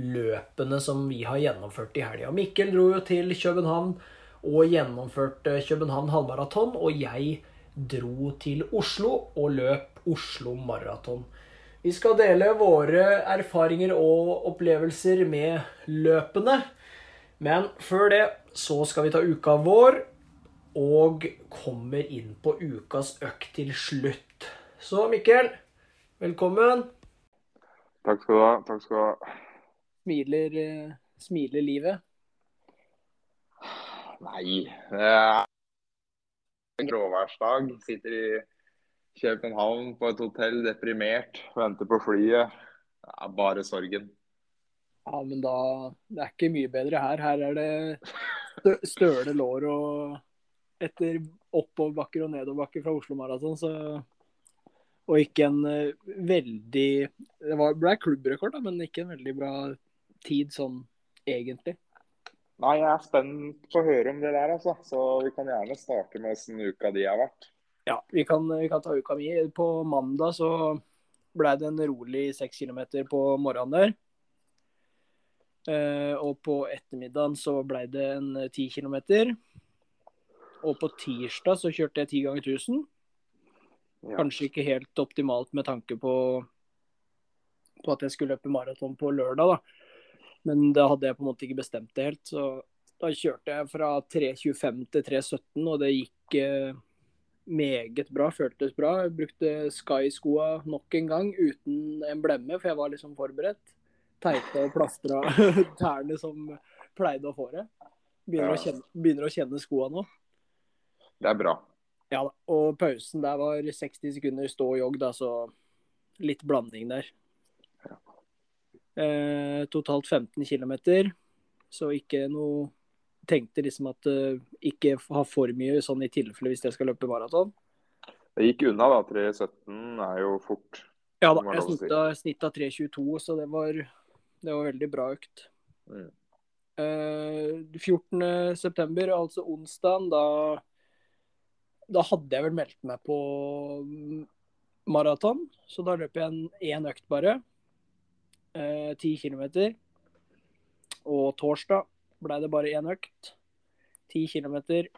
løpene som vi har gjennomført i helga. Mikkel dro jo til København og gjennomførte København halvmaraton, og jeg dro til Oslo og løp Oslo maraton. Vi skal dele våre erfaringer og opplevelser med løpene. Men før det så skal vi ta uka vår og kommer inn på ukas økt til slutt. Så Mikkel, velkommen. Takk skal du ha. Takk skal du ha. Smiler, eh, smiler livet? Nei, det er en gråværsdag. Sitter i København på et hotell, deprimert, venter på flyet. Det er bare sorgen. Ja, men da Det er ikke mye bedre her. Her er det stø- støle lår og etter oppoverbakker og nedoverbakker fra Oslo Maraton, så Og ikke en eh, veldig Det var, ble klubbrekord, da, men ikke en veldig bra tid sånn egentlig. Nei, jeg er spent på å høre om det der, altså. Så vi kan gjerne starte med åssen uka di har vært. Ja, vi kan, vi kan ta uka mi. På mandag så ble det en rolig seks kilometer på morgenen der. Uh, og på ettermiddagen så ble det en ti kilometer. Og på tirsdag så kjørte jeg ti ganger 1000. Ja. Kanskje ikke helt optimalt med tanke på, på at jeg skulle løpe maraton på lørdag, da. Men da hadde jeg på en måte ikke bestemt det helt. Så da kjørte jeg fra 3.25 til 3.17, og det gikk eh, meget bra. Føltes bra. Jeg brukte Sky-skoa nok en gang uten emblemme, for jeg var liksom forberedt. Teipa og plastra tærne som pleide å få det. Begynner, Ja. å kjenne, begynner å kjenne skoa nå. Det er bra. Ja da. Og pausen der var 60 sekunder stå og jogg, da, så litt blanding der. Eh, totalt 15 km, så ikke noe Tenkte liksom at uh, ikke ha for mye sånn i tilfelle hvis jeg skal løpe maraton. Det gikk unna, da. 3.17 er jo fort. Ja da, jeg snitta, snitta 3.22, så det var, det var veldig bra økt. Mm. Uh, 14. september, altså onsdag, da, da hadde jeg vel meldt meg på mm, maraton. Så da løp jeg en én økt bare. Eh, Ti kilometer. Og torsdag ble det bare én økt. Ti kilometer.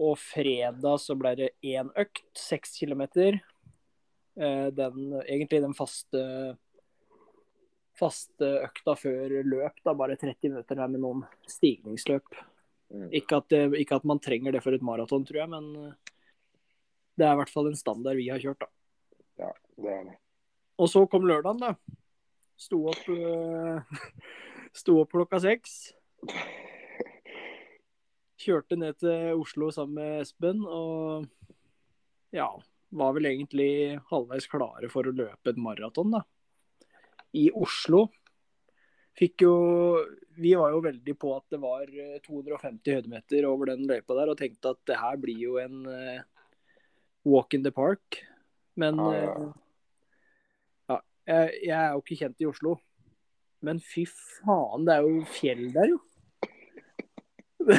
Og fredag så ble det én økt, seks kilometer. Eh, Den, egentlig den faste faste økta før løp, da bare 30 minutter der med noen stigningsløp. Mm. Ikke at, det, ikke at man trenger det for et maraton, tror jeg, men eh, det er i hvert fall en standard vi har kjørt, da. Det er det. Og så kom lørdagen, da. Sto opp, eh, sto opp klokka seks. Kjørte ned til Oslo sammen med Espen, og ja, var vel egentlig halvveis klare for å løpe et maraton, da. I Oslo. Fikk jo Vi var jo veldig på at det var eh, 250 høydemeter over den løypa der, og tenkte at det her blir jo en eh, walk in the park. Men Ja, ja. Eh, jeg er jo ikke kjent i Oslo. Men fy faen, det er jo fjell der, jo.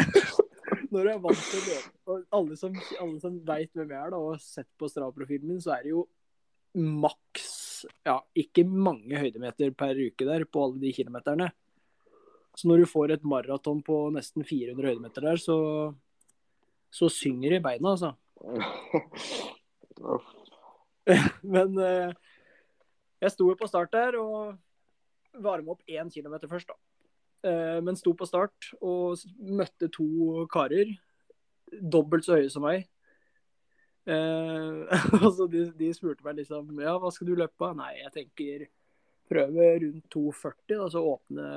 Når du er vant til å løpe og Alle som, alle som veit hvem jeg er da, og har sett på Strava-profilen min, så er det jo maks ja, ikke mange høydemeter per uke der på alle de kilometerne. Så når du får et maraton på nesten 400 høydemeter der, så, så synger det i beina, altså. Men eh, jeg sto jo på start der og varma opp én kilometer først, da. Eh, men sto på start og møtte to karer. Dobbelt så høye som meg. Altså de, de spurte meg liksom Ja, hva skal du løpe på? Nei, jeg tenker prøve rundt 2,40, altså så åpne,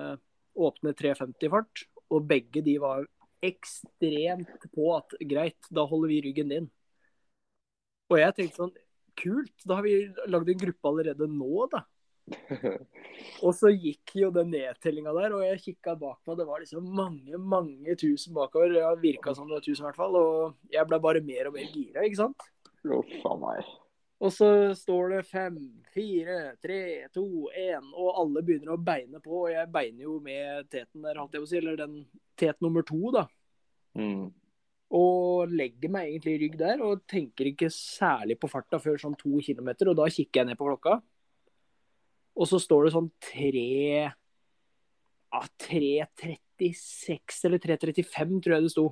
åpne 3,50 fart. Og begge de var ekstremt på at greit, da holder vi ryggen din. Og jeg tenkte sånn kult, da har vi lagd en gruppe allerede nå, da. Og så gikk jo den nedtellinga der, og jeg kikka bak meg. Det var liksom mange, mange tusen bakover. Det virka som det var tusen i hvert fall. Og jeg ble bare mer og mer gira, ikke sant. Uff a meg. Og så står det fem, fire, tre, to, én, og alle begynner å beine på. Og jeg beiner jo med teten der, holdt jeg på å si, eller den tet nummer to, da. Mm. Og legger meg egentlig i rygg der, og tenker ikke særlig på farta før sånn to kilometer. Og da kikker jeg ned på klokka, og så står det sånn tre ja, 3.36 eller 3.35, tror jeg det sto.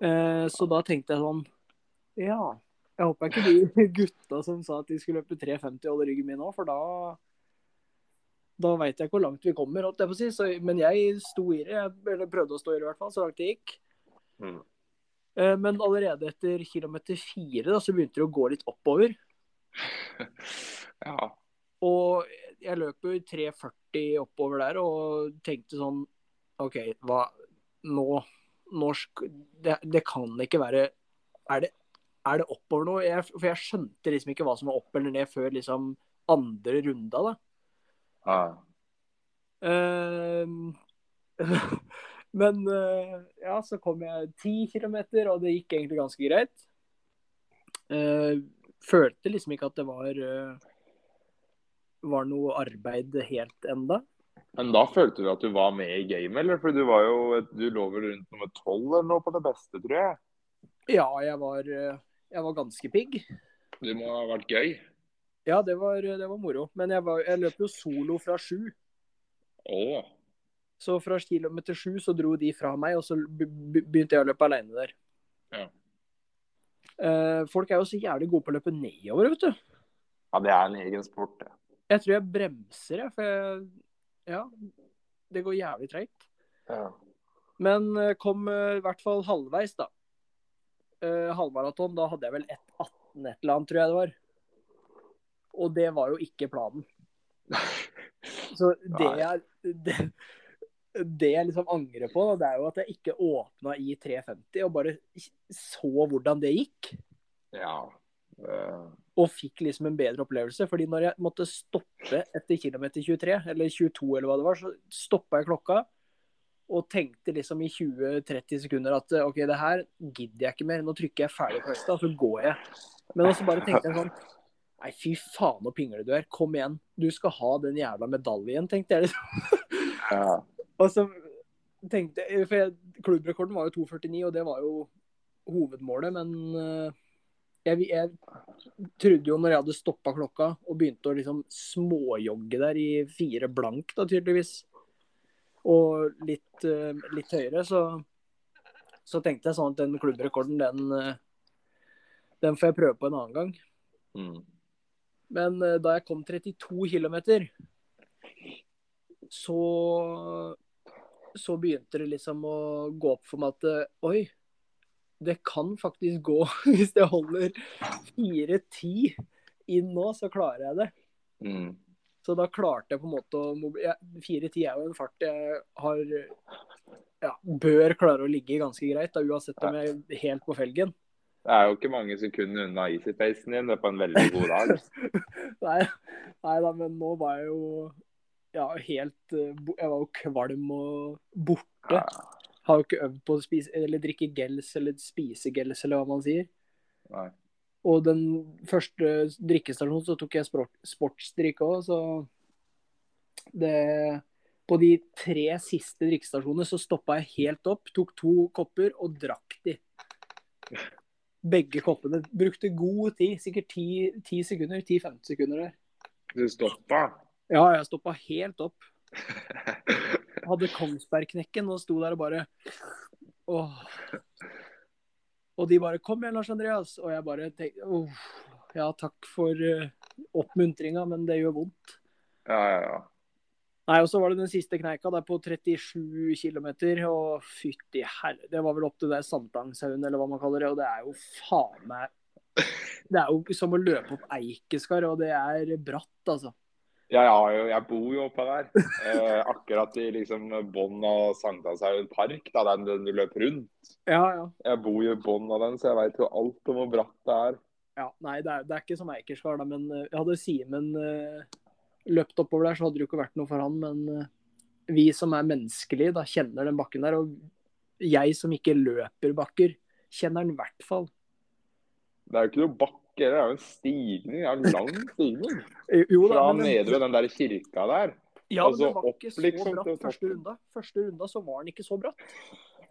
Eh, så da tenkte jeg sånn Ja, jeg håper ikke de gutta som sa at de skulle løpe 3.50 holder ryggen min nå, for da da veit jeg ikke hvor langt vi kommer. jeg på å si. Så, men jeg sto i det, eller prøvde å stå i det i hvert fall, så langt det gikk. Mm. Eh, Men allerede etter kilometer fire da, så begynte det å gå litt oppover. Ja. Og jeg løp jo 3,40 oppover der og tenkte sånn OK, hva Nå norsk det, det kan ikke være Er det, er det oppover nå? Jeg, for jeg skjønte liksom ikke hva som var opp eller ned før liksom andre runda, da. ja. Ehm, Men eh, ja, så kom jeg ti kilometer, og det gikk egentlig ganske greit. Eh, følte liksom ikke at det var eh, var noe arbeid helt enda. Men da følte du at du var med i gamet, eller? For du var jo Du lå vel rundt nummer tolv eller noe på det beste, tror jeg. Ja, jeg var, jeg var ganske pigg. Det må ha vært gøy. Ja, det var, det var moro. Men jeg, var, jeg løp jo solo fra sju. Å. Så fra kilometer sju så dro de fra meg, og så be- be- begynte jeg å løpe alene der. Ja. Eh, folk er jo så jævlig gode på å løpe nedover, vet du. Ja, det er en egen sport, det. Jeg tror jeg bremser, jeg. For jeg, ja, det går jævlig treigt. Ja. Men eh, kom eh, i hvert fall halvveis, da. Eh, halvmaraton, da hadde jeg vel 1,18 et eller annet, tror jeg det var. Og det var jo ikke planen. Så det er det, det jeg liksom angrer på, det er jo at jeg ikke åpna i 350 og bare så hvordan det gikk. ja. Uh... Og fikk liksom en bedre opplevelse. fordi når jeg måtte stoppe etter kilometer 23, eller 22 eller hva det var, så stoppa jeg klokka og tenkte liksom i 20-30 sekunder at OK, det her gidder jeg ikke mer. Nå trykker jeg ferdig på høsta, og så går jeg. Men også bare tenkte jeg sånn Nei, fy faen så pingle du er. Kom igjen. Du skal ha den jævla medaljen, tenkte jeg. liksom. ja. Og så tenkte jeg For jeg, klubbrekorden var jo 2,49, og det var jo hovedmålet, men eh, jeg, jeg trodde jo når jeg hadde stoppa klokka og begynte å liksom småjogge der i fire blank, da tydeligvis, og litt, eh, litt høyere, så, så tenkte jeg sånn at den klubbrekorden, den, eh, den får jeg prøve på en annen gang. Mm. Men da jeg kom 32 km, så så begynte det liksom å gå opp for meg at eh, oi, det kan faktisk gå. Hvis jeg holder 4-10 inn nå, så klarer jeg det. Mm. Så da klarte jeg på en måte å mobi- ja, 4-10 er jo en fart jeg har ja, bør klare å ligge ganske greit, da, uansett om jeg er helt på felgen. Det er jo ikke mange sekunder unna easy-pacen din på en veldig god dag. Nei, nei da, men nå var jeg jo ja, helt eh, Jeg var jo kvalm og borte. Har jo ikke øvd på å spise, eller drikke gels eller spise gels, eller hva man sier. Nei. Og den første drikkestasjonen så tok jeg sport, sportsdrikk òg, så det På de tre siste drikkestasjonene så stoppa jeg helt opp, tok to kopper og drakk de. Begge koppene. Brukte god tid, sikkert 10-15 sekunder, 10-15 sekunder der. Du stoppa? Ja, jeg stoppa helt opp. Hadde Kongsbergknekken og sto der og bare Åh. Og de bare 'Kom igjen, Lars Andreas'. Og jeg bare tenkte Ja, takk for uh, oppmuntringa, men det gjør vondt. Ja, ja, ja. Nei, og så var det den siste kneika der på 37 km, og fytti herre Det var vel opp til det Sandtangshaugen, eller hva man kaller det, og det er jo faen meg Det er jo som å løpe opp Eikeskar, og det er bratt, altså. Ja, jeg, har jo, jeg bor jo oppe der. Eh, akkurat i liksom bånn av Sankthanshaugen park, da, den, den du løper rundt. Ja, ja. Jeg bor jo i bånn av den, så jeg veit jo alt om hvor bratt det er. Ja, nei, det er, det er ikke som Eikersgard, men jeg hadde Simen uh, løpt oppover der, så hadde det jo ikke vært noe for han. Men uh, vi som er menneskelige, da kjenner den bakken der. Og jeg som ikke løper bakker, kjenner den i hvert fall. Det er jo ikke noe bakke, det er jo en stigning. Det er en lang stigning. Jo, da, Fra men nede ved den der kirka der. Ja, men så det var ikke så liksom, bratt første runda. Første runda så var den ikke så bratt.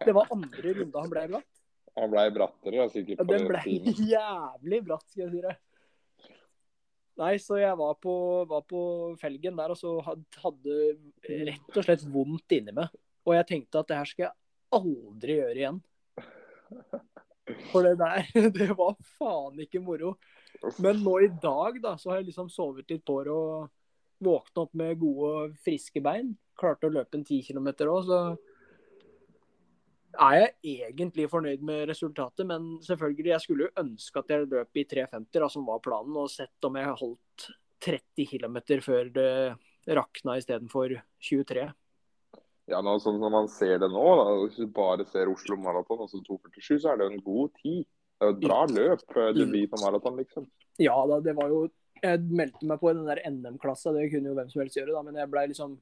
Det var andre runda han ble bratt. Han blei brattere, jeg. Ja, på den blei ble jævlig bratt, skal jeg si det. Nei, så jeg var på, var på felgen der og så hadde rett og slett vondt inni meg. Og jeg tenkte at det her skal jeg aldri gjøre igjen. For det der, det var faen ikke moro. Men nå i dag da, så har jeg liksom sovet litt på det og våkna opp med gode, friske bein. Klarte å løpe en 10 km òg, så er jeg egentlig fornøyd med resultatet. Men selvfølgelig, jeg skulle jo ønske at jeg løp i 3.50, da, som var planen, og sett om jeg holdt 30 km før det rakna istedenfor 23. Ja, nå, sånn Når man ser det nå, da, hvis du bare ser Oslo Maraton, altså 2,47, så er det jo en god tid. Det er jo et bra løp, eh, debut på maraton, liksom. Ja da, det var jo Jeg meldte meg på i den der NM-klassa, det kunne jo hvem som helst gjøre, da, men jeg ble liksom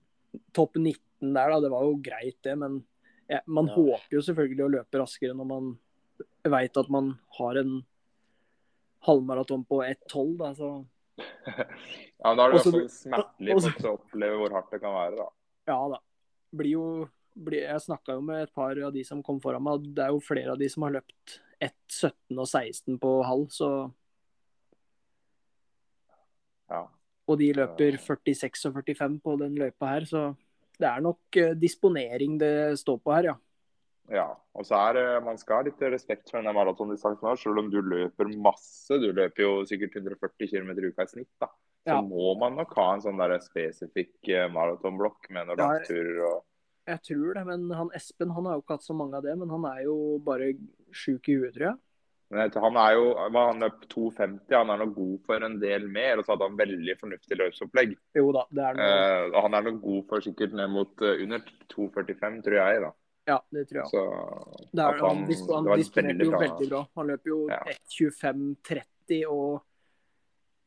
topp 19 der, da. Det var jo greit, det, men jeg, man Ja. håper jo selvfølgelig å løpe raskere når man veit at man har en halvmaraton på 1,12, da, så Ja, men Da er det i hvert fall smertelig også- å oppleve hvor hardt det kan være, da. ja da. Blir jo blir, Jeg snakka jo med et par av de som kom foran meg, og det er jo flere av de som har løpt 1,17 og 16 på halv, så Ja. Og de løper 46 og 45 på den løypa her, så det er nok eh, disponering det står på her, ja. ja. Og så er det Man skal ha litt respekt for denne maratondistansen selv om du løper masse. Du løper jo sikkert 140 km i uka i snitt, da. Så Ja. må man nok ha en sånn der spesifikk eh, maratonblokk med noen langturer og Jeg tror det, men han Espen han har jo ikke hatt så mange av det. Men han er jo bare sjuk i huet, tror jeg. Han er jo han løp 2,50. Han er nok god for en del mer. Og så hadde han veldig fornuftig løpsopplegg. Jo da, det er noe Eh, han er nok god for sikkert ned mot eh, under 2,45, tror jeg. da. Ja, det tror jeg. Så Det er, han, han, han disponerte jo bra. veldig bra. Han løper jo Ja. 1.25,30 og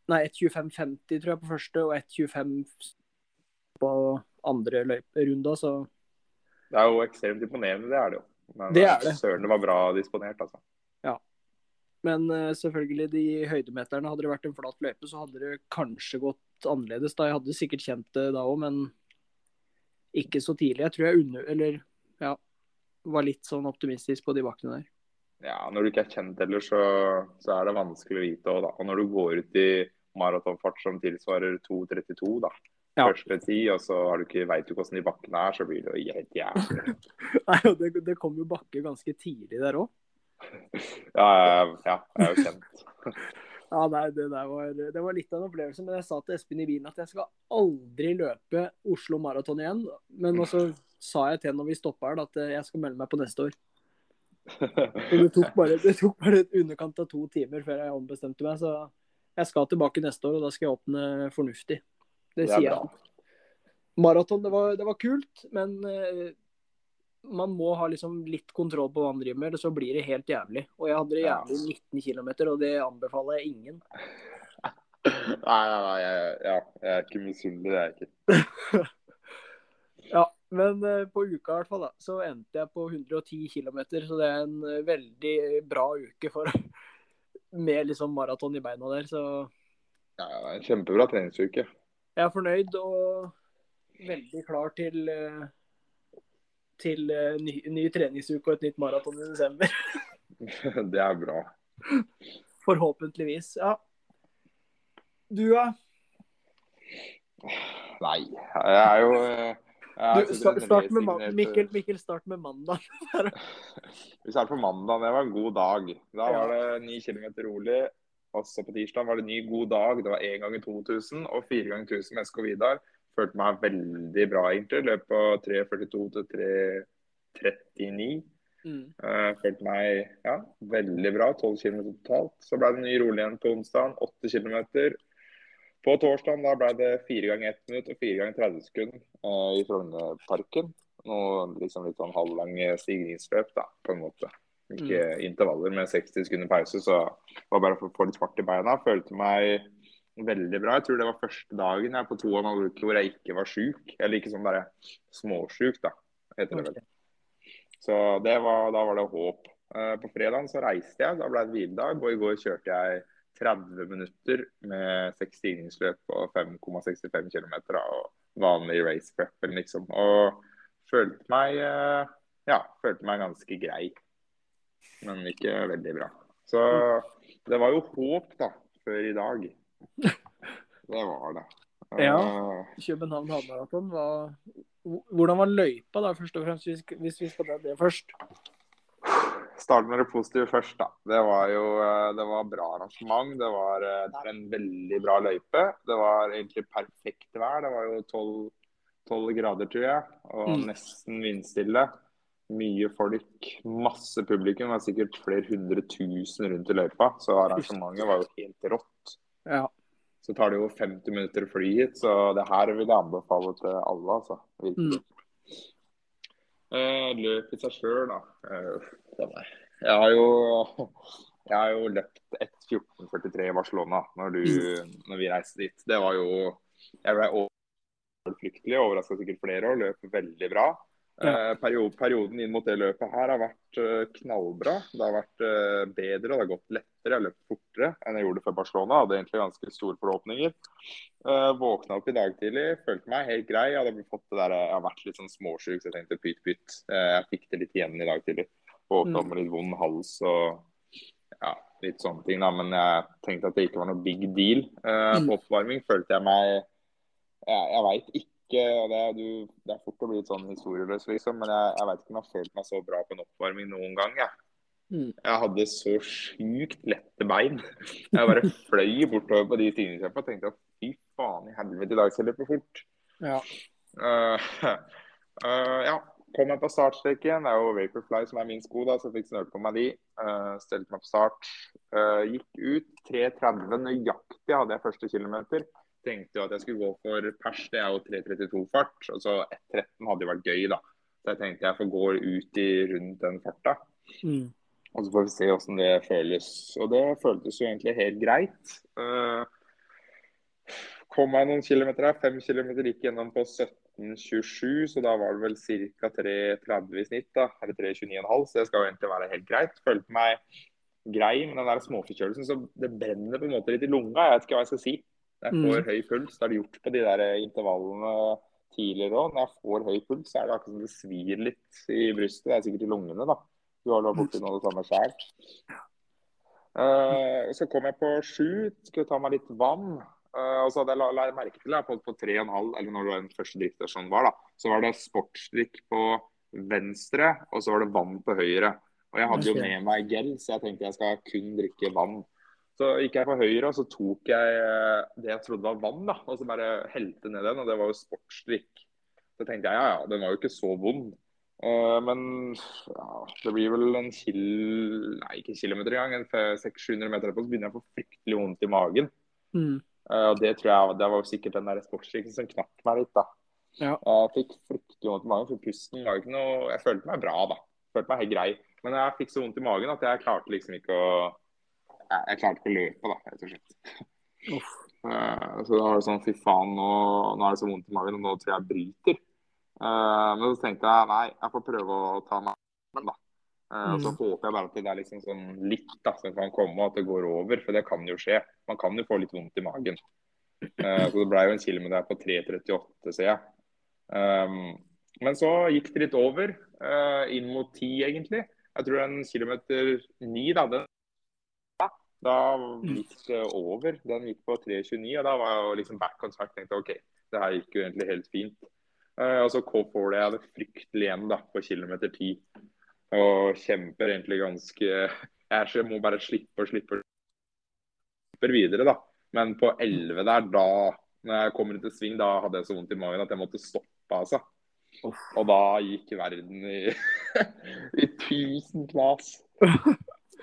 Nei, 1.25,50 tror jeg på første, og 1.25 på andre løyperunda, så Det er jo ekstremt imponerende, det er det jo. Men Det er det. søren, det var bra disponert, altså. Men uh, selvfølgelig, de høydemeterne, hadde det vært en flat løype, så hadde det kanskje gått annerledes. da. Jeg hadde sikkert kjent det da òg, men ikke så tidlig. Jeg tror jeg under, eller, ja, var litt sånn optimistisk på de bakkene der. Ja, Når du ikke er kjent heller, så, så er det vanskelig å vite òg, da. Og når du går ut i maratonfart som tilsvarer 2,32, da. Ja. Første tid, og så har du ikke, vet du hvordan de bakkene er, så blir det jo helt jævlig. Nei, og det, det kom jo bakke ganske tidlig der òg. Ja, ja, jeg er jo kjent. Ja, nei, det der var, det var litt av en opplevelse. Men jeg sa til Espen i bilen at jeg skal aldri løpe Oslo Maraton igjen. Men også sa jeg til når vi stoppa her, at jeg skal melde meg på neste år. Det tok bare, det tok bare et underkant av to timer før jeg ombestemte meg. Så jeg skal tilbake neste år, og da skal jeg åpne fornuftig. Det, Det er sier bra. jeg. Maraton, det var, det var kult, men eh, man må ha liksom litt kontroll på hva man driver med, eller så blir det helt jævlig. Og jeg hadde det jævlig 19 km, og det anbefaler jeg ingen. Nei, nei, nei, jeg, ja, jeg er ikke misunnelig, det er jeg ikke. Ja, men eh, på uka i hvert fall da, så endte jeg på 110 km, så det er en eh, veldig bra uke for med liksom maraton i beina der. Så Ja, en kjempebra treningsuke. jeg er fornøyd og veldig klar til eh, til eh, ny, ny treningsuke og et nytt maraton i desember. Det er bra. Forhåpentligvis. Ja. Du, ja. Nei, jeg er jo eh, Du, start, start med man. Mikkel, Mikkel, start med mandag. Vi starter på mandag. Det var en god dag. Da var det 9 kilometer rolig. Også på tirsdag var det ny god dag. Det var én ganger 2000 og fire ganger 1000 med SK Vidar. Følte meg veldig bra, egentlig. Løp på 3.42 til 3.39. Mm. Uh, følte meg ja, veldig bra. 12 km totalt. Så ble det ny rolig igjen på onsdag. 8 km. På torsdag da ble det fire ganger 1 minutt og fire ganger 30 sekunder eh, i Frognerparken. Liksom litt sånn halvlang stigningsløp, da, på en måte. Ikke intervaller med 60 sekunder pause, så det var bare for å få litt fart i beina. Følte meg veldig bra. Jeg tror det var første dagen jeg på to og en halv uke hvor jeg ikke var sjuk. Eller ikke sånn bare småsjuk, da, heter det vel. Så det var, da var det håp. Eh, På fredagen så reiste jeg, da ble det hviledag. Og i går kjørte jeg 30 minutter med seks stigningsløp og 5,65 km og vanlig race prep, liksom. Og følte meg eh, ja, følte meg ganske grei, men ikke veldig bra. Så det var jo håp, da, før i dag. Det var det. Ja. Eh, København halvmaraton. Hvordan var løypa, da, først og fremst, hvis vi skal ta det først? Start med det positive først, da. Det var jo eh, det var bra arrangement. Det var, eh, det er en veldig bra løype. Det var egentlig perfekt vær. Det var jo 12, 12 grader, tror jeg, og Mm. nesten vindstille. Mye folk, masse publikum. Det var sikkert flere hundre tusen rundt i løypa. Så arrangementet var jo helt rått. Ja. Så tar det jo 50 minutter å fly hit, så det her vil jeg anbefale til alle, altså. Virkelig. Eh, løp i seg sjøl, da. Var- jeg har jo jeg har jo løpt 1.14,43 i Barcelona når, du, når vi reiste dit. Det var jo Jeg ble fryktelig overraska sikkert flere og løp veldig bra. Ja. Eh, perioden inn mot det løpet her har vært eh, knallbra. Det har vært eh, bedre og det har gått lettere. Jeg har løpt fortere enn jeg gjorde før Barcelona. Hadde egentlig ganske store forhåpninger. Våkna opp i dag tidlig, følte meg helt grei. Jeg, hadde fått det der, jeg har vært litt sånn småsjuk, så jeg tenkte pytt. Eh, jeg fikk det litt igjen i dag tidlig. Våkna med litt vond hals og ja, litt sånne ting. da, Men jeg tenkte at det ikke var noe big deal. Eh, på oppvarming følte jeg meg Jeg, jeg veit ikke og det, du, det er fort å bli litt sånn historieløs, liksom, men jeg, jeg veit ikke om jeg har følt meg så bra på en oppvarming noen gang. jeg. Mm. Jeg hadde så sjukt lette bein. Jeg bare fløy bortover på de stigningskjøpene og tenkte at fy faen i helvete, i dag skal jeg løpe fort. Ja. Uh, uh, ja, kom jeg på startstreken. Det er jo Vaporfly som er min sko, da, så jeg fikk snørt på meg de. Uh, stelte meg på start. Uh, gikk ut 3.30 nøyaktig hadde jeg første kilometer. Tenkte jo at jeg skulle gå for pers, det er jo 3.32-fart. Og så 1.13 hadde jo vært gøy, da. Så jeg tenkte jeg får gå ut i rundt den farta. Mm. Og så får vi se hvordan det føles. Og det føltes jo egentlig helt greit. Uh, kom meg noen kilometer her. Fem kilometer gikk gjennom på 17,27, så da var det vel ca. 3,30 i snitt. da, Eller 3,29,5, så det skal jo egentlig være helt greit. Følte meg grei med den der småforkjølelsen, så det brenner på en måte litt i lunga. Jeg vet ikke hva jeg skal si. Jeg får høy puls. Det har det gjort på de der intervallene tidligere òg. Når jeg får høy puls, så er det akkurat som det svir litt i brystet. Det er sikkert i lungene, da. Du har vært borti noe av det samme sjøl. Uh, så kom jeg på sju, skulle ta meg litt vann. Uh, og så hadde jeg la, la merke til at på, på tre og en halv, eller når den første drikkestasjonen var, da, så var det sportsdrikk på venstre, og så var det vann på høyre. Og jeg hadde jo med meg gel, så jeg tenkte jeg skal kun drikke vann. Så gikk jeg på høyre, og så tok jeg eh, det jeg trodde var vann, da, og så bare helte ned den, og det var jo sportsdrikk. Så tenkte jeg ja, ja, den var jo ikke så vond. Uh, men ja, det blir vel en kil... Nei, ikke kilometer engang. En 600-700 meter etterpå så begynner jeg å få fryktelig vondt i magen. Mm. Uh, og det tror jeg det var jo sikkert den der sportsdrikken som knakk meg litt, da. Ja. Jeg fikk fryktelig vondt i magen, for pusten var ikke noe Jeg følte meg bra, da. Følte meg helt grei. Men jeg fikk så vondt i magen at jeg klarte liksom ikke å Jeg, jeg klarte ikke å løpe, da, rett og slett. Uff. Uh, så da var det sånn fy faen, nå, nå er det så vondt i magen, og nå tror jeg jeg bryter. Uh, men så tenkte jeg nei, jeg får prøve å ta meg sammen, da. Uh, og så håper jeg bare at det er liksom sånn litt da, som kan komme, og at det går over. For det kan jo skje. Man kan jo få litt vondt i magen. Uh, så det ble jo en kilometer på 3.38, ser jeg. Um, men så gikk det litt over. inn mot 10, egentlig. Jeg tror en kilometer 9, da. Den, da gikk det over. Den gikk på 3.29, og da var jeg jo liksom back on track. Tenkte OK, det her gikk jo egentlig helt fint. Uh, og så K4 det jeg hadde fryktelig igjen da, på kilometer 10. Og kjemper egentlig ganske Jeg må bare slippe og slippe slipper videre, da. Men på 11 der, da når jeg kommer til sving, da hadde jeg så vondt i magen at jeg måtte stoppe, altså. Og da gikk verden i, i tusen knas.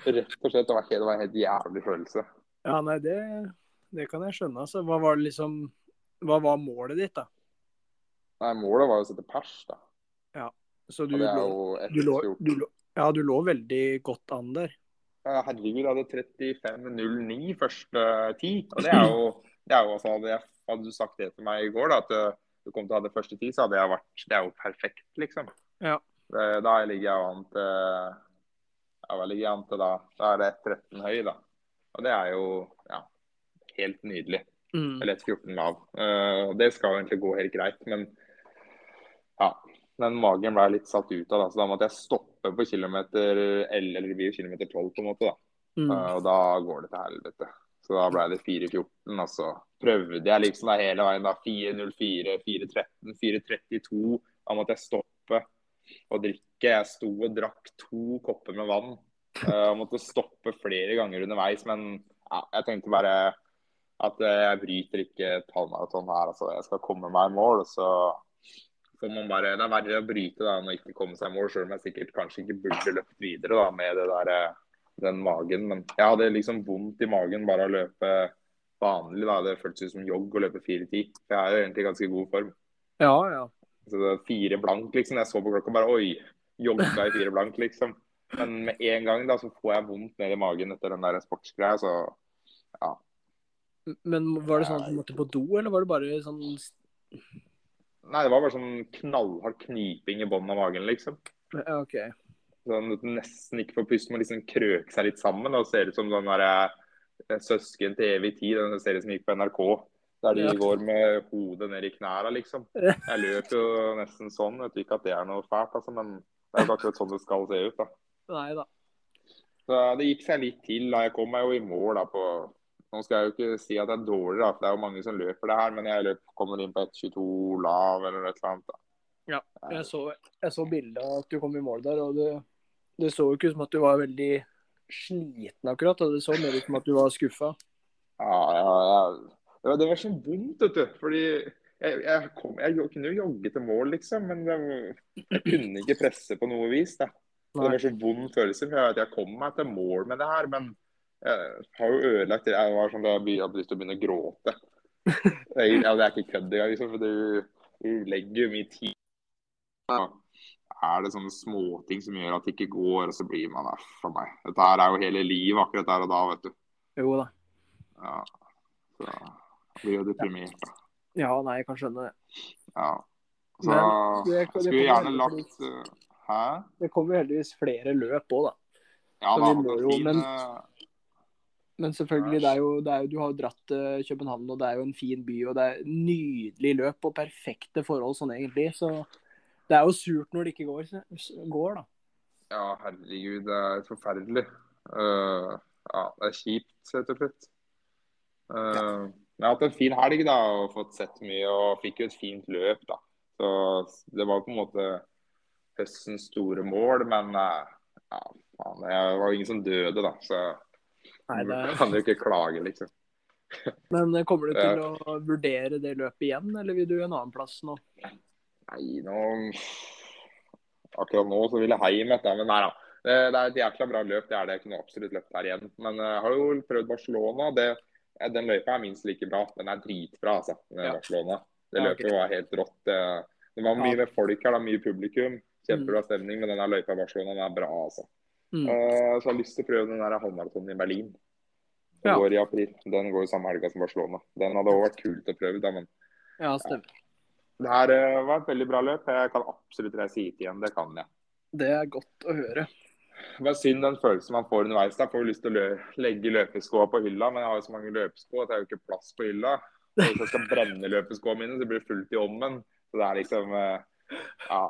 Rett og slett. Det var, helt, det var en helt jævlig følelse. Ja, nei, det, det kan jeg skjønne. Altså. Hva var liksom Hva var målet ditt, da? Nei, målet var å sette pers, da. Så du lå, du lå, du lå Ja, du lå veldig godt an der. Ja, Herregud, jeg hadde 35,09 første ti. Og det er jo, det er jo altså, hadde, jeg, hadde du sagt det til meg i går, da, at uh, du kom til å ha det første ti, så hadde jeg vært Det er jo perfekt, liksom. Ja. Da ligger jeg an til Ja, hva ligger jeg an til da? Da er det 13 høy, da. Og det er jo ja, helt nydelig. Mm. Eller et 14 lav. Uh, det skal jo egentlig gå helt greit, men ja. Den magen ble litt satt ut av, da, så da måtte jeg stoppe på kilometer 11, eller blir kilometer 12 på en måte. da. Mm. Uh, og da går det til helvete. Så da ble det 4.14. Og så prøvde jeg liksom da hele veien. da 4.04, 4.13, 4.32. Da måtte jeg stoppe og drikke. Jeg sto og drakk to kopper med vann. Uh, og måtte stoppe flere ganger underveis. Men ja, jeg tenkte bare at uh, jeg bryter ikke et halvmaraton her. altså Jeg skal komme meg i mål. så får man bare, Det er verre å bryte da enn å ikke komme seg i mål, selv om jeg sikkert kanskje ikke burde løpt videre da med det der, eh, den magen. Men jeg hadde liksom vondt i magen bare å løpe vanlig. da, Det føltes ut som jogg å løpe 4.10. For jeg er jo egentlig i ganske god form. Ja, ja. Så det var fire blank, liksom. Jeg så på klokka bare Oi, jogga i fire blank, liksom. Men med en gang da, så får jeg vondt ned i magen etter den der sportsgreia, så ja. Men var det sånn at du måtte på do, eller var det bare sånn Nei, det var bare sånn knallhard kniping i bunnen av magen, liksom. OK. Sånn at du nesten ikke får puste, må liksom krøke seg litt sammen. Og ser ut som den derre eh, Søsken til evig tid, den serien som gikk på NRK. Der de Ja. går med hodet ned i knærne, liksom. Jeg løp jo nesten sånn. Vet ikke at det er noe fælt, altså, men det er jo akkurat sånn det skal se ut. da. Nei da. Så Det gikk seg litt til. da. Jeg kom meg jo i mål da på Nå skal jeg jo ikke si at det er dårlig, da, for det er jo mange som løper det her, men jeg løp, kommer inn på 1,22 lav eller et eller annet. da. Ja, jeg så, jeg så bildet av at du kom i mål der, og det, det så jo ikke ut som at du var veldig sliten akkurat. og Det så mer ut som at du var skuffa. Ja, ja, ja. Det var, det var så vondt, vet du. Fordi jeg, jeg, kom, jeg kunne jo jogge til mål, liksom, men jeg, jeg kunne ikke presse på noe vis. da. Det var så vond følelse. for Jeg, jeg kom meg til mål med det her, men jeg har jo ødelagt det. Jeg var sånn da jeg hadde lyst til å begynne å gråte. Jeg, ja, det er ikke kødd engang, liksom, for du, du legger jo mye tid ja. Er det sånne småting som gjør at det ikke går, og så blir man der for meg. Dette her er jo hele livet akkurat der og da, vet du. Jo da. Ja. Så blir jo deprimert, da. Ja, nei, jeg kan skjønne det. Ja. Så Men det- det skulle vi gjerne lagt uh, Hæ? Det kommer jo heldigvis flere løp òg, da. Ja Så da, vi må jo, men- eh, Men selvfølgelig, det er jo, det er jo, du har jo dratt til København, og det er jo en fin by. Og det er nydelig løp og perfekte forhold sånn egentlig. Så det er jo surt når det ikke går, går da. Ja, herregud, det er forferdelig. Uh, ja, det er kjipt, rett og slett. Eh, Jeg har hatt en fin helg da, og fått sett mye og fikk jo et fint løp. da. Så det var på en måte høstens store mål, men uh, ja, faen, det var ingen som døde, da. Så Nei, det er... kan jo ikke klage, liksom. Men eh, kommer du til å vurdere det løpet igjen, eller vil du en annen plass nå? Nei, nå Akkurat nå så vil jeg hjem etter, men nei da. Det, det er et jækla bra løp, det er det. Jeg kunne absolutt løpt her igjen. Men jeg har jo prøvd Barcelona. Det, den løypa er minst like bra. Den er dritbra, altså. Den Ja. Barcelona. Det Ja, løpet var helt rått. Det, det var mye Ja. med folk her, da, mye publikum. Kjempebra stemning, men den løypa i Barcelona den er bra, altså. Mm. Eh, så jeg har lyst til å prøve den der halvmaratonen i Berlin. Den Ja. går i april. Den går jo samme helga som Barcelona. Den hadde også vært kult å prøve, da, men Ja, stemmer. det her eh, var et veldig bra løp. Jeg kan absolutt reise hit igjen. Det kan jeg. Det er godt å høre. Det er synd den følelsen man får underveis. Da får lyst til å legge løpeskoa på hylla, men jeg har jo så mange løpesko at jeg har jo ikke plass på hylla. Og hvis jeg skal brenne løpeskoa mine, så blir det fullt i ommen. Så det er liksom eh, Ja.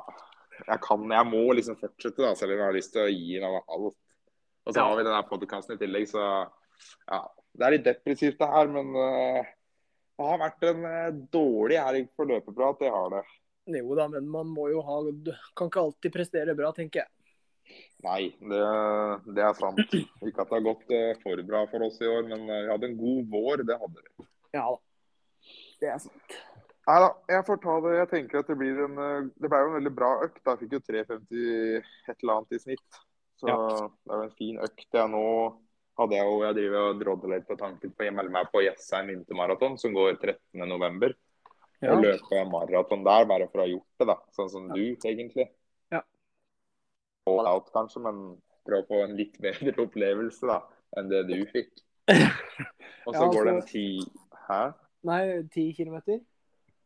Jeg kan, jeg må liksom fortsette, da, selv om jeg har lyst til å gi meg alt. Og så har vi denne podkasten i tillegg, så ja. Det er litt depressivt det her, men uh, det har vært en uh, dårlig helg for løpeprat. Det har det. Jo da, men man må jo ha Du kan ikke alltid prestere bra, tenker jeg. Nei, det, det er sant. Ikke at det har gått uh, for bra for oss i år, men vi hadde en god vår. Det hadde vi. Ja da. Det er sant. Nei da, jeg får ta det. Jeg tenker at det blir en eh, Det ble jo en veldig bra økt. Jeg fikk jo 3,50 et eller annet i snitt. Så Ja. det er jo en fin økt. Jeg nå hadde jeg jo Jeg driver og drodler litt på tanken på å melde meg på Jessheim vintermaraton, som går 13.11. Ja. Og løpe maraton der bare for å ha gjort det, da. Sånn som du, egentlig. all out, kanskje, men prøve å få en litt bedre opplevelse da, enn det du fikk. Og så Ja, går det en ti Hæ? Nei, ti kilometer.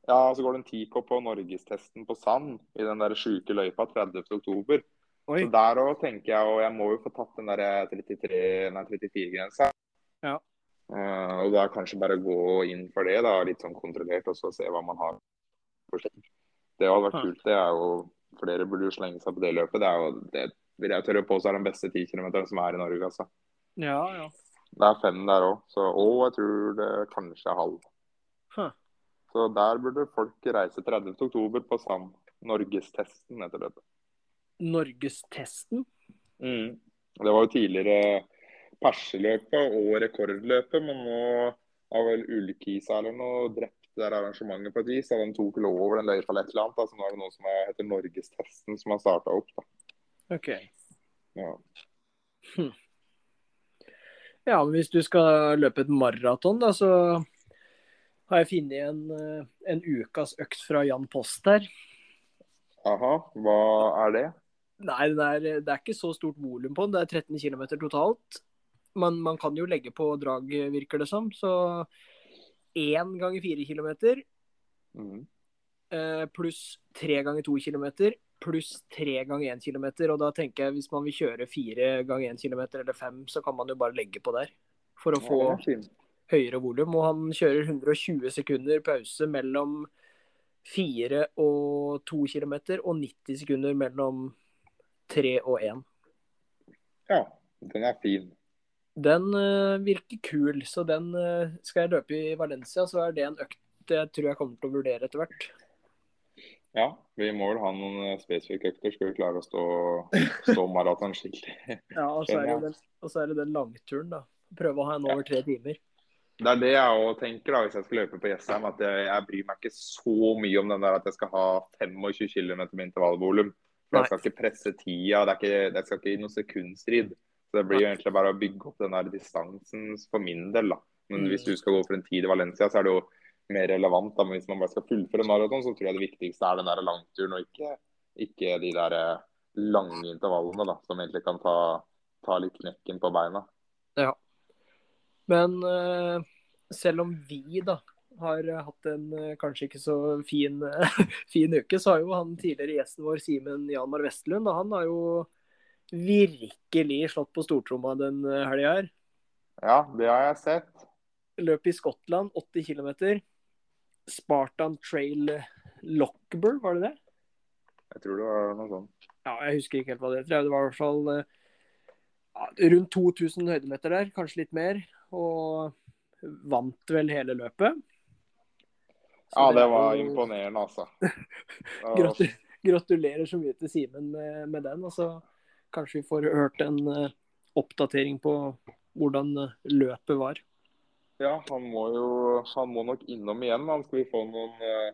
Ja, så går det en ti på på norgestesten på Sand i den der sjuke løypa 30. oktober. Oi. Så der òg tenker jeg, og jeg må jo få tatt den der 33, nei 34-grensa. Ja. uh, og da kanskje bare gå inn for det, da, litt sånn kontrollert, og så se hva man har. Det hadde vært kult. Det er jo Flere burde jo slenge seg på det løpet. Det er jo, det vil jeg tørre påstå er den beste 10 km som er i Norge, altså. Ja, ja. Det er fem der òg, og jeg tror det kanskje er halv. Huh. Så der burde folk reise 30. oktober på Sand. Norgestesten heter dette. Norgestesten. Mm. Det var jo tidligere perseløpet og rekordløpet, men nå har vel Ullkisa eller noe drept det der arrangementet på et vis. Den tok vel over den løypa eller et eller annet. Da. Så nå er det noe som er, heter Norgestesten som har starta opp. Da. Ok. Ja. Ja, men hvis du skal løpe et maraton, da, så har jeg funnet en, eh, en ukas økt fra Jan Post her. Aha, hva er det? Nei, det er, det er ikke så stort volum på den. Det er 13 km totalt. Men man kan jo legge på drag, virker det som. Så én ganger fire kilometer Mm. eh, pluss tre ganger to kilometer pluss tre ganger én kilometer. Og da tenker jeg hvis man vil kjøre fire ganger én kilometer eller fem, så kan man jo bare legge på der. For å få fin. Høyere volum. Og han kjører 120 sekunder pause mellom 4 og 2 km, og 90 sekunder mellom 3 og 1. Ja, den er fin. Den uh, virker kul, så den uh, skal jeg løpe i Valencia, så er det en økt jeg tror jeg kommer til å vurdere etter hvert. Ja, vi må vel ha noen eh, spesifikke økter. Skal vi klare å stå, stå maraton skikkelig. Ja, og så er det den, og så er det den langturen, da. Prøve å ha en over tre timer. Det er det jeg òg tenker da, hvis jeg skal løpe på Jessheim. At jeg, jeg bryr meg ikke så mye om den der at jeg skal ha 25 km med intervallvolum. For jeg skal ikke presse tida. Det, ikke, det skal ikke i noen sekundstrid. Så det blir jo egentlig bare å bygge opp den der distansen for min del. da. Men Mm. hvis du skal gå for en tid i Valencia, så er det jo mer relevant. da, Men hvis man bare skal fullføre maraton, så tror jeg det viktigste er den der langturen, og ikke, ikke de der eh, lange intervallene da, som egentlig kan ta, ta litt knekken på beina. Men øh, selv om vi da har hatt en øh, kanskje ikke så fin, fin uke, så har jo han tidligere gjesten vår, Simen Janmar Vestlund, han har jo virkelig slått på stortromma den øh, helga her. Ja, det har jeg sett. Løp i Skottland, 80 km. Spartan Trail Lockburn, var det det? Jeg tror det var noe sånt. Ja, jeg husker ikke helt hva det heter. Det var i hvert fall eh, rundt 2000 høydemeter der, kanskje litt mer. Og vant vel hele løpet. Så Ja, det var jo- imponerende, altså. Og- Gratulerer så mye til Simen med, med den. Og så kanskje vi får hørt en uh, oppdatering på hvordan eh, løpet var. Ja, han må jo han må nok innom igjen. Han skal vi få noen, uh,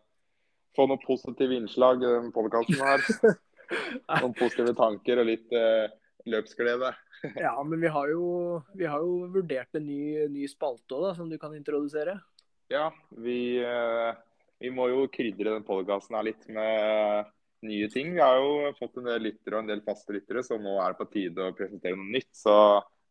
få noen positive innslag i denne podkasten her. noen positive tanker og litt eh, løpsglede. Ja, men vi har jo, vi har jo vurdert en ny, ny spalte òg, som du kan introdusere. Ja, vi, eh, vi må jo krydre den podkasten her litt med nye ting. Vi har jo fått en del lyttere og en del faste lyttere, så nå er det på tide å presentere noe nytt. Så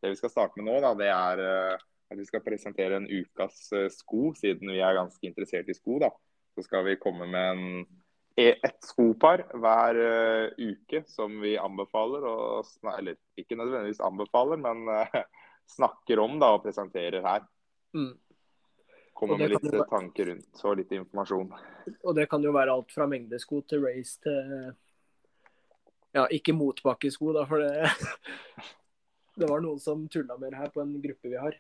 det vi skal starte med nå, da, det er eh, at vi skal presentere en ukas eh, sko, siden vi er ganske interessert i sko. da. Så skal vi komme med en, e- et skopar hver eh, uke som vi anbefaler, og, eller ikke nødvendigvis anbefaler, men eh, snakker om da, og presenterer her. Mm. Kommer med litt eh, tanker rundt og litt informasjon. Og det kan jo være alt fra mengdesko til race til Ja, ikke motbakkesko, da, for det Det var noen som tulla med det her på en gruppe vi har.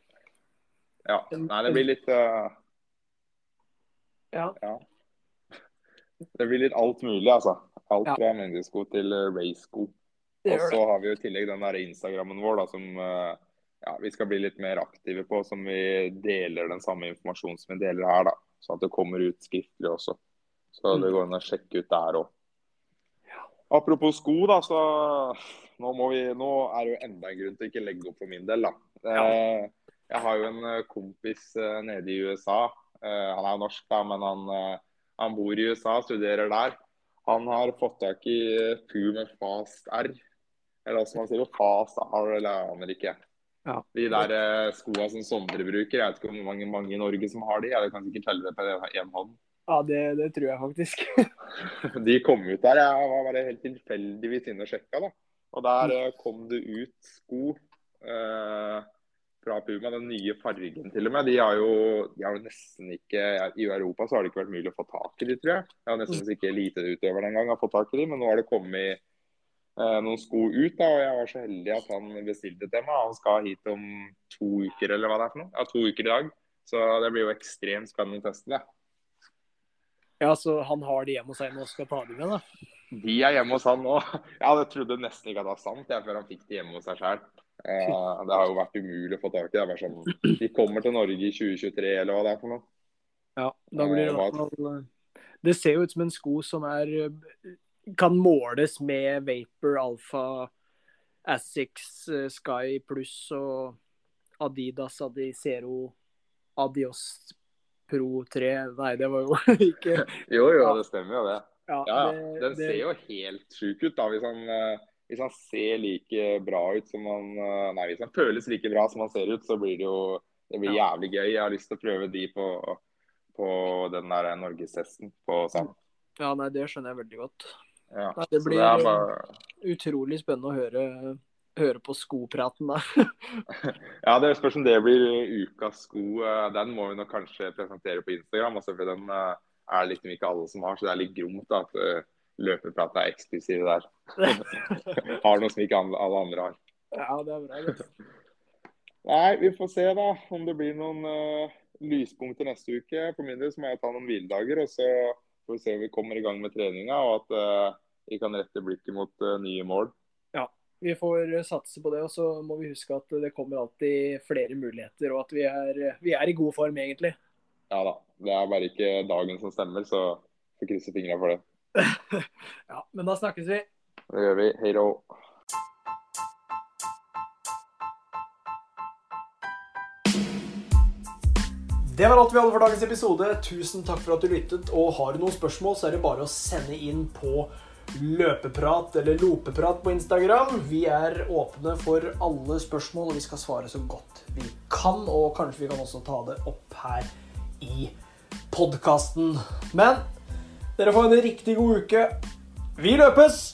Ja. Nei, det blir litt uh... Ja. Ja. Det blir litt alt mulig, altså. Alt Ja. fra mengdesko til eh, racesko. Og så har vi jo i tillegg den der Instagrammen vår da, som eh, ja, vi skal bli litt mer aktive på. Som vi deler den samme informasjonen som vi deler her. da, Sånn at det kommer ut skriftlig også. Så det Mm. går an å sjekke ut der òg. Apropos sko, da, så nå, vi, nå er det jo enda en grunn til ikke legge opp for min del. da. Eh, Jeg har jo en kompis nede i USA. Han er norsk, da, men han, han bor i USA, studerer der. Han har fått tak i eh, med Fast R. Eller hvordan man sier Fast R, eller jeg aner ikke. Ja. De der eh, skoa som Sondre bruker, jeg vet ikke hvor mange, mange i Norge som har de. Jeg kan sikkert telle det på én hånd. Ja, det, det tror jeg faktisk. De kom ut der. Jeg var bare helt tilfeldigvis inne og sjekka, da. Og der eh, kom det ut sko eh, fra Puma, den nye fargen til og med. De har, jo, de har jo nesten ikke I Europa så har det ikke vært mulig å få tak i de, tror jeg. Jeg har nesten ikke eliteutøverne engang har fått tak i de, men nå har det kommet eh, noen sko ut. da, og Jeg var så heldig at han bestilte til meg. Han skal hit om to uker, eller hva det er for noe. Ja, to uker i dag. Så det blir jo ekstremt spennende å teste det. Ja, så han har de hjemme hos seg nå og skal ta dem med, da? De er hjemme hos han nå. Jeg trodde nesten ikke at det var sant jeg, før han fikk de hjemme hos seg sjøl. Eh, det har jo vært umulig å få tak i. Det sånn, De kommer til Norge i 2023, eller hva det er for noe. Ja, da blir det i Eh, hvert fall eh, Det ser jo ut som en sko som er eh, kan måles med Vapor, Alpha, Asics, eh, Sky Pluss og Adidas, Adicero, Adios Pro 3 Nei, det var jo ikke Jo, jo, det stemmer jo det. Ja, Ja, ja. Den det- ser jo helt sjuk ut, da. Hvis han, hvis han ser like bra ut som han eh, Nei, hvis han føles like bra som han ser ut, så blir det jo det blir jævlig gøy. Jeg har lyst til å prøve de på, på den der norgestesten på Sand. Ja, nei, det skjønner jeg veldig godt. Ja. Nei, det blir- det bare Utrolig spennende å høre, høre på skopraten da. Ja, det spørs om det blir ukas sko. Eh, Den må vi nok kanskje presentere på Instagram, også, for den er er liksom ikke alle som har, så det er litt gromt da, at eh, løpeprat er eksklusive der. har noe som ikke alle alle andre har. Ja, det er bra. Det. Nei, vi får se da om det blir noen uh, lyspunkter neste uke. For min del så må jeg ta noen hviledager, og så får vi se om vi kommer i gang med treninga, og at uh, vi kan rette blikket mot uh, nye mål. Ja, Vi får satse på det, og så må vi huske at det kommer alltid flere muligheter, og at vi er, vi er i god form, egentlig. Ja da. Det er bare ikke dagen som stemmer, så får krysse fingra for det. Ja, Men da snakkes vi. Det gjør vi. Hei då. Det var alt vi hadde for dagens episode. Tusen takk for at du lyttet. Og har du noen spørsmål, så er det bare å sende inn på løpeprat eller lopeprat på Instagram. Vi er åpne for alle spørsmål, og vi skal svare så godt vi kan. Og kanskje vi kan også ta det opp her i podkasten. Men dere får en riktig god uke. Vi løpes!